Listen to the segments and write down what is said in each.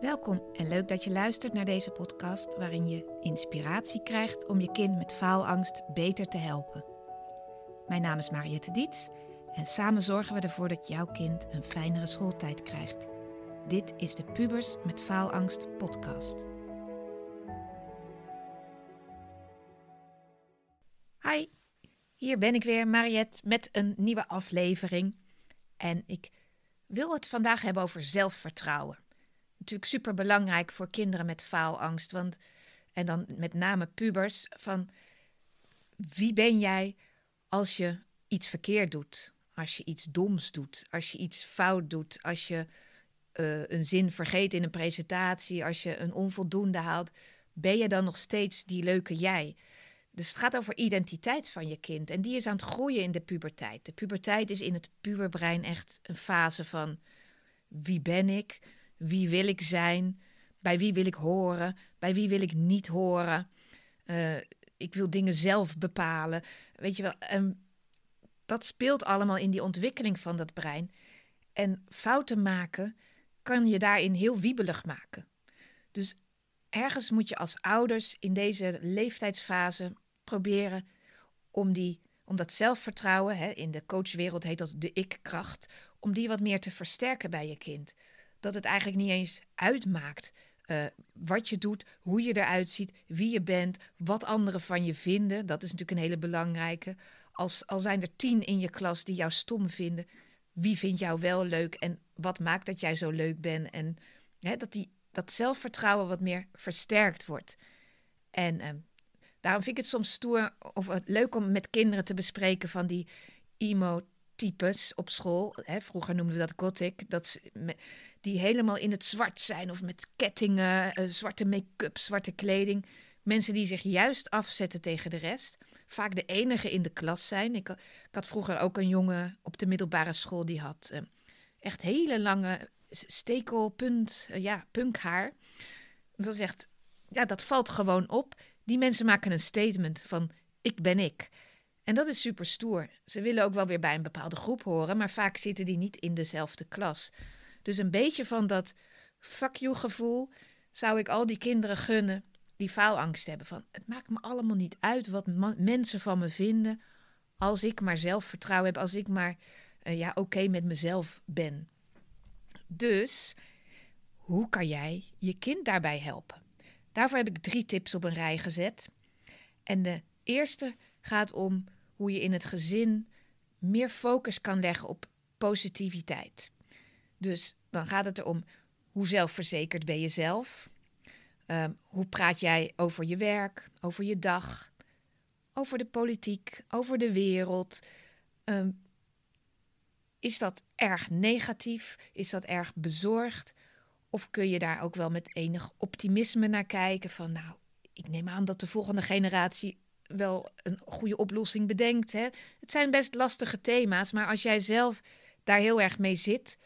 Welkom en leuk dat je luistert naar deze podcast waarin je inspiratie krijgt om je kind met faalangst beter te helpen. Mijn naam is Mariette Diets en samen zorgen we ervoor dat jouw kind een fijnere schooltijd krijgt. Dit is de Pubers met Faalangst podcast. Hi, hier ben ik weer, Mariette, met een nieuwe aflevering. En ik wil het vandaag hebben over zelfvertrouwen natuurlijk super belangrijk voor kinderen met faalangst. Want, en dan met name pubers, van wie ben jij als je iets verkeerd doet? Als je iets doms doet, als je iets fout doet, als je uh, een zin vergeet in een presentatie, als je een onvoldoende haalt, ben je dan nog steeds die leuke jij? Dus het gaat over identiteit van je kind. En die is aan het groeien in de puberteit. De puberteit is in het puberbrein echt een fase van wie ben ik? Wie wil ik zijn? Bij wie wil ik horen? Bij wie wil ik niet horen? Uh, ik wil dingen zelf bepalen. Weet je wel, um, dat speelt allemaal in die ontwikkeling van dat brein. En fouten maken kan je daarin heel wiebelig maken. Dus ergens moet je als ouders in deze leeftijdsfase proberen om, die, om dat zelfvertrouwen, hè, in de coachwereld heet dat de ik-kracht, om die wat meer te versterken bij je kind dat het eigenlijk niet eens uitmaakt uh, wat je doet, hoe je eruit ziet, wie je bent, wat anderen van je vinden. Dat is natuurlijk een hele belangrijke. Als, al zijn er tien in je klas die jou stom vinden, wie vindt jou wel leuk en wat maakt dat jij zo leuk bent? En hè, dat die, dat zelfvertrouwen wat meer versterkt wordt. En uh, daarom vind ik het soms stoer of leuk om met kinderen te bespreken van die emo types op school. Hè, vroeger noemden we dat gothic. Dat die helemaal in het zwart zijn of met kettingen, uh, zwarte make-up, zwarte kleding. Mensen die zich juist afzetten tegen de rest. Vaak de enige in de klas zijn. Ik, had vroeger ook een jongen op de middelbare school die had uh, echt hele lange stekelpunt, uh, ja, punkhaar. Dat is echt, ja, dat valt gewoon op. Die mensen maken een statement van ik ben ik. En dat is super stoer. Ze willen ook wel weer bij een bepaalde groep horen, maar vaak zitten die niet in dezelfde klas. Dus een beetje van dat fuck you gevoel zou ik al die kinderen gunnen die faalangst hebben. Van het maakt me allemaal niet uit wat mensen van me vinden. Als ik maar zelfvertrouwen heb, als ik maar uh, ja, oké met mezelf ben. Dus hoe kan jij je kind daarbij helpen? Daarvoor heb ik drie tips op een rij gezet. En de eerste gaat om hoe je in het gezin meer focus kan leggen op positiviteit. Dus dan gaat het erom hoe zelfverzekerd ben je zelf? Um, hoe praat jij over je werk, over je dag, over de politiek, over de wereld? Um, is dat erg negatief? Is dat erg bezorgd? Of kun je daar ook wel met enig optimisme naar kijken? Van nou, ik neem aan dat de volgende generatie wel een goede oplossing bedenkt. Hè? Het zijn best lastige thema's, maar als jij zelf daar heel erg mee zit,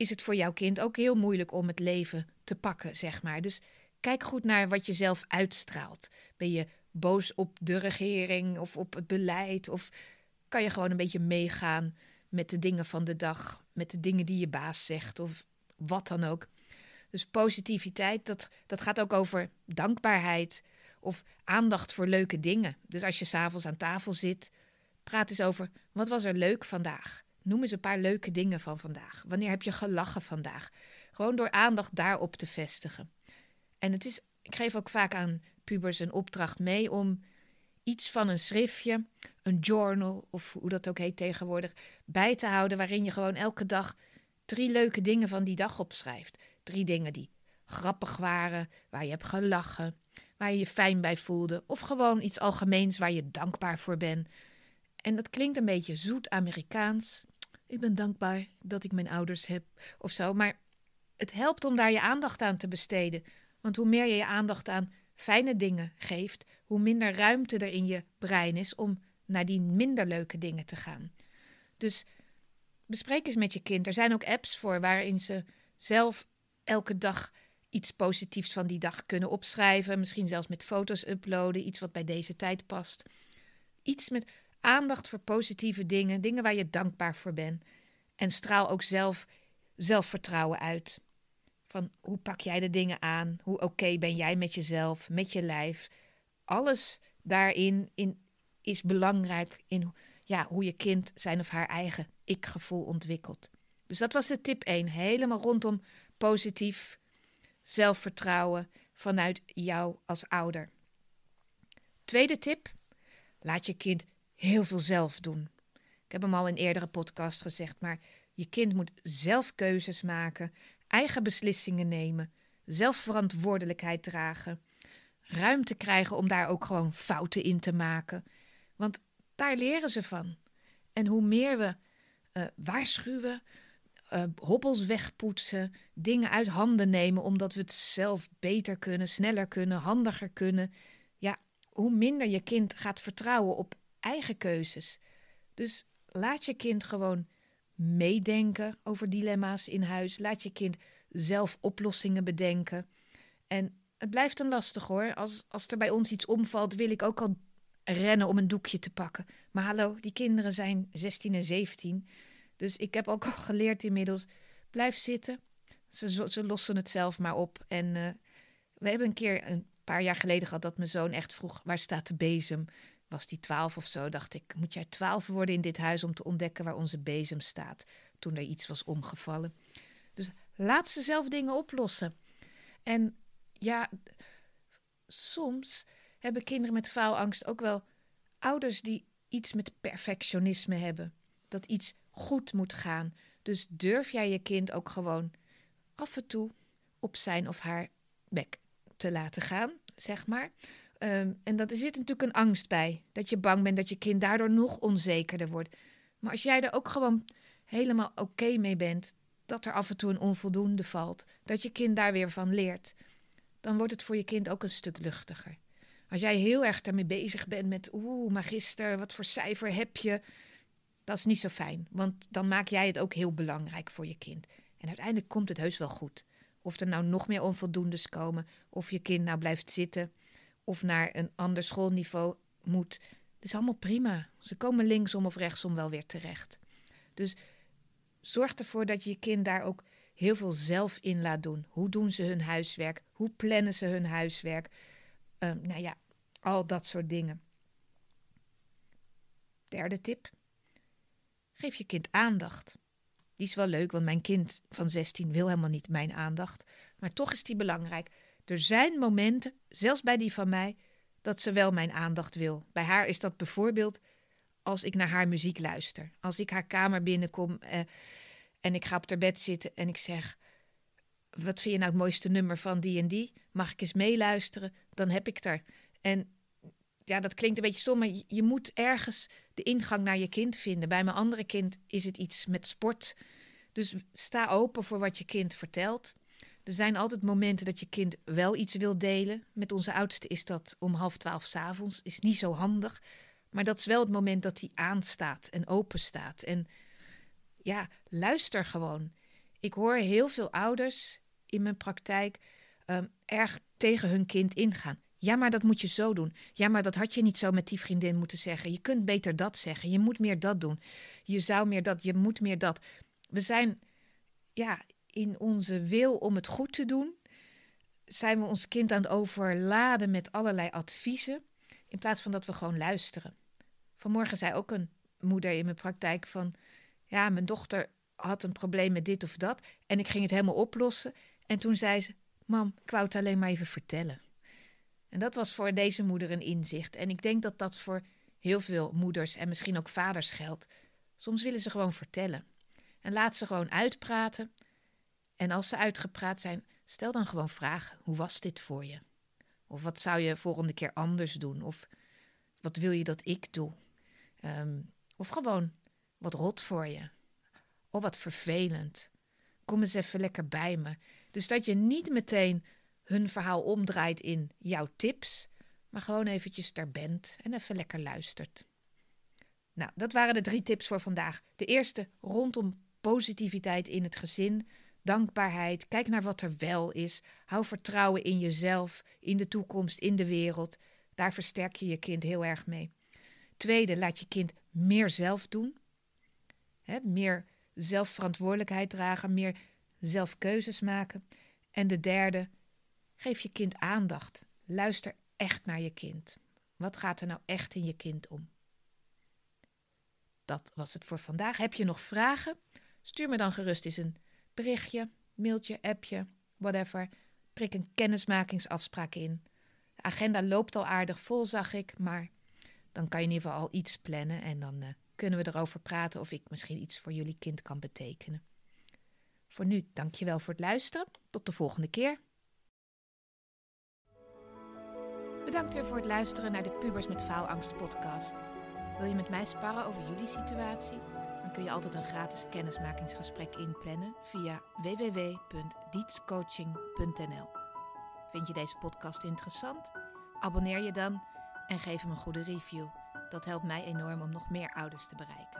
is het voor jouw kind ook heel moeilijk om het leven te pakken, zeg maar. Dus kijk goed naar wat je zelf uitstraalt. Ben je boos op de regering of op het beleid? Of kan je gewoon een beetje meegaan met de dingen van de dag, met de dingen die je baas zegt of wat dan ook? Dus positiviteit, dat, dat gaat ook over dankbaarheid of aandacht voor leuke dingen. Dus als je s'avonds aan tafel zit, praat eens over wat was er leuk vandaag. Noem eens een paar leuke dingen van vandaag. Wanneer heb je gelachen vandaag? Gewoon door aandacht daarop te vestigen. En het is, ik geef ook vaak aan pubers een opdracht mee om iets van een schriftje, een journal of hoe dat ook heet tegenwoordig, bij te houden waarin je gewoon elke dag drie leuke dingen van die dag opschrijft. Drie dingen die grappig waren, waar je hebt gelachen, waar je je fijn bij voelde, of gewoon iets algemeens waar je dankbaar voor bent. En dat klinkt een beetje zoet Amerikaans, ik ben dankbaar dat ik mijn ouders heb of zo. Maar het helpt om daar je aandacht aan te besteden. Want hoe meer je je aandacht aan fijne dingen geeft, hoe minder ruimte er in je brein is om naar die minder leuke dingen te gaan. Dus bespreek eens met je kind. Er zijn ook apps voor waarin ze zelf elke dag iets positiefs van die dag kunnen opschrijven. Misschien zelfs met foto's uploaden, iets wat bij deze tijd past. Iets met Aandacht voor positieve dingen, dingen waar je dankbaar voor bent. En straal ook zelf zelfvertrouwen uit. Van hoe pak jij de dingen aan? Hoe oké ben jij met jezelf, met je lijf? Alles daarin in, is belangrijk in ja, hoe je kind zijn of haar eigen ik-gevoel ontwikkelt. Dus dat was de tip 1. Helemaal rondom positief zelfvertrouwen vanuit jou als ouder. Tweede tip: laat je kind heel veel zelf doen. Ik heb hem al in eerdere podcast gezegd, maar je kind moet zelf keuzes maken, eigen beslissingen nemen, zelf verantwoordelijkheid dragen, ruimte krijgen om daar ook gewoon fouten in te maken. Want daar leren ze van. En hoe meer we uh, waarschuwen, uh, hobbels wegpoetsen, dingen uit handen nemen omdat we het zelf beter kunnen, sneller kunnen, handiger kunnen, ja, hoe minder je kind gaat vertrouwen op eigen keuzes. Dus laat je kind gewoon meedenken over dilemma's in huis. Laat je kind zelf oplossingen bedenken. En het blijft een lastig hoor. Als, als er bij ons iets omvalt, wil ik ook al rennen om een doekje te pakken. Maar hallo, die kinderen zijn 16 en 17. Dus ik heb ook al geleerd inmiddels, blijf zitten. Ze, ze lossen het zelf maar op. En uh, we hebben een keer, een paar jaar geleden gehad, dat mijn zoon echt vroeg, waar staat de bezem? Was die twaalf of zo, dacht ik, moet jij twaalf worden in dit huis om te ontdekken waar onze bezem staat? Toen er iets was omgevallen. Dus laat ze zelf dingen oplossen. En ja, soms hebben kinderen met faalangst ook wel ouders die iets met perfectionisme hebben. Dat iets goed moet gaan. Dus durf jij je kind ook gewoon af en toe op zijn of haar bek te laten gaan, zeg maar. Um, en dat, er zit natuurlijk een angst bij. Dat je bang bent dat je kind daardoor nog onzekerder wordt. Maar als jij er ook gewoon helemaal oké mee bent, dat er af en toe een onvoldoende valt, dat je kind daar weer van leert, dan wordt het voor je kind ook een stuk luchtiger. Als jij heel erg daarmee bezig bent met, oeh, magister, wat voor cijfer heb je? Dat is niet zo fijn, want dan maak jij het ook heel belangrijk voor je kind. En uiteindelijk komt het heus wel goed. Of er nou nog meer onvoldoendes komen, of je kind nou blijft zitten, of naar een ander schoolniveau moet. Het is allemaal prima. Ze komen linksom of rechtsom wel weer terecht. Dus zorg ervoor dat je je kind daar ook heel veel zelf in laat doen. Hoe doen ze hun huiswerk? Hoe plannen ze hun huiswerk? Uh, nou ja, al dat soort dingen. Derde tip. Geef je kind aandacht. Die is wel leuk, want mijn kind van 16 wil helemaal niet mijn aandacht. Maar toch is die belangrijk. Er zijn momenten, zelfs bij die van mij, dat ze wel mijn aandacht wil. Bij haar is dat bijvoorbeeld als ik naar haar muziek luister. Als ik haar kamer binnenkom eh, en ik ga op haar bed zitten en ik zeg: Wat vind je nou het mooiste nummer van die en die? Mag ik eens meeluisteren? Dan heb ik er. En ja, dat klinkt een beetje stom, maar je moet ergens de ingang naar je kind vinden. Bij mijn andere kind is het iets met sport. Dus sta open voor wat je kind vertelt. Er zijn altijd momenten dat je kind wel iets wil delen. Met onze oudste is dat om half twaalf s'avonds. Is niet zo handig. Maar dat is wel het moment dat hij aanstaat en open staat. En ja, luister gewoon. Ik hoor heel veel ouders in mijn praktijk um, erg tegen hun kind ingaan. Ja, maar dat moet je zo doen. Ja, maar dat had je niet zo met die vriendin moeten zeggen. Je kunt beter dat zeggen. Je moet meer dat doen. Je zou meer dat, je moet meer dat. We zijn, ja, in onze wil om het goed te doen, zijn we ons kind aan het overladen met allerlei adviezen, in plaats van dat we gewoon luisteren. Vanmorgen zei ook een moeder in mijn praktijk van, ja, mijn dochter had een probleem met dit of dat en ik ging het helemaal oplossen. En toen zei ze, mam, ik wou het alleen maar even vertellen. En dat was voor deze moeder een inzicht. En ik denk dat dat voor heel veel moeders en misschien ook vaders geldt. Soms willen ze gewoon vertellen. En laat ze gewoon uitpraten. En als ze uitgepraat zijn, stel dan gewoon vragen. Hoe was dit voor je? Of wat zou je volgende keer anders doen? Of wat wil je dat ik doe? Um, of gewoon wat rot voor je. Of wat vervelend. Kom eens even lekker bij me. Dus dat je niet meteen hun verhaal omdraait in jouw tips, maar gewoon eventjes daar bent en even lekker luistert. Nou, dat waren de drie tips voor vandaag. De eerste rondom positiviteit in het gezin, dankbaarheid, kijk naar wat er wel is, hou vertrouwen in jezelf, in de toekomst, in de wereld. Daar versterk je je kind heel erg mee. Tweede, laat je kind meer zelf doen. meer zelfverantwoordelijkheid dragen, meer zelf keuzes maken. En de derde, geef je kind aandacht. Luister echt naar je kind. Wat gaat er nou echt in je kind om? Dat was het voor vandaag. Heb je nog vragen? Stuur me dan gerust eens een berichtje, mailtje, appje, whatever. Prik een kennismakingsafspraak in. De agenda loopt al aardig vol, zag ik, maar dan kan je in ieder geval al iets plannen en dan uh, kunnen we erover praten of ik misschien iets voor jullie kind kan betekenen. Voor nu, dankjewel voor het luisteren. Tot de volgende keer. Bedankt weer voor het luisteren naar de Pubers met Faalangst podcast. Wil je met mij sparren over jullie situatie? Kun je altijd een gratis kennismakingsgesprek inplannen via www.dietscoaching.nl. Vind je deze podcast interessant? Abonneer je dan en geef hem een goede review. Dat helpt mij enorm om nog meer ouders te bereiken.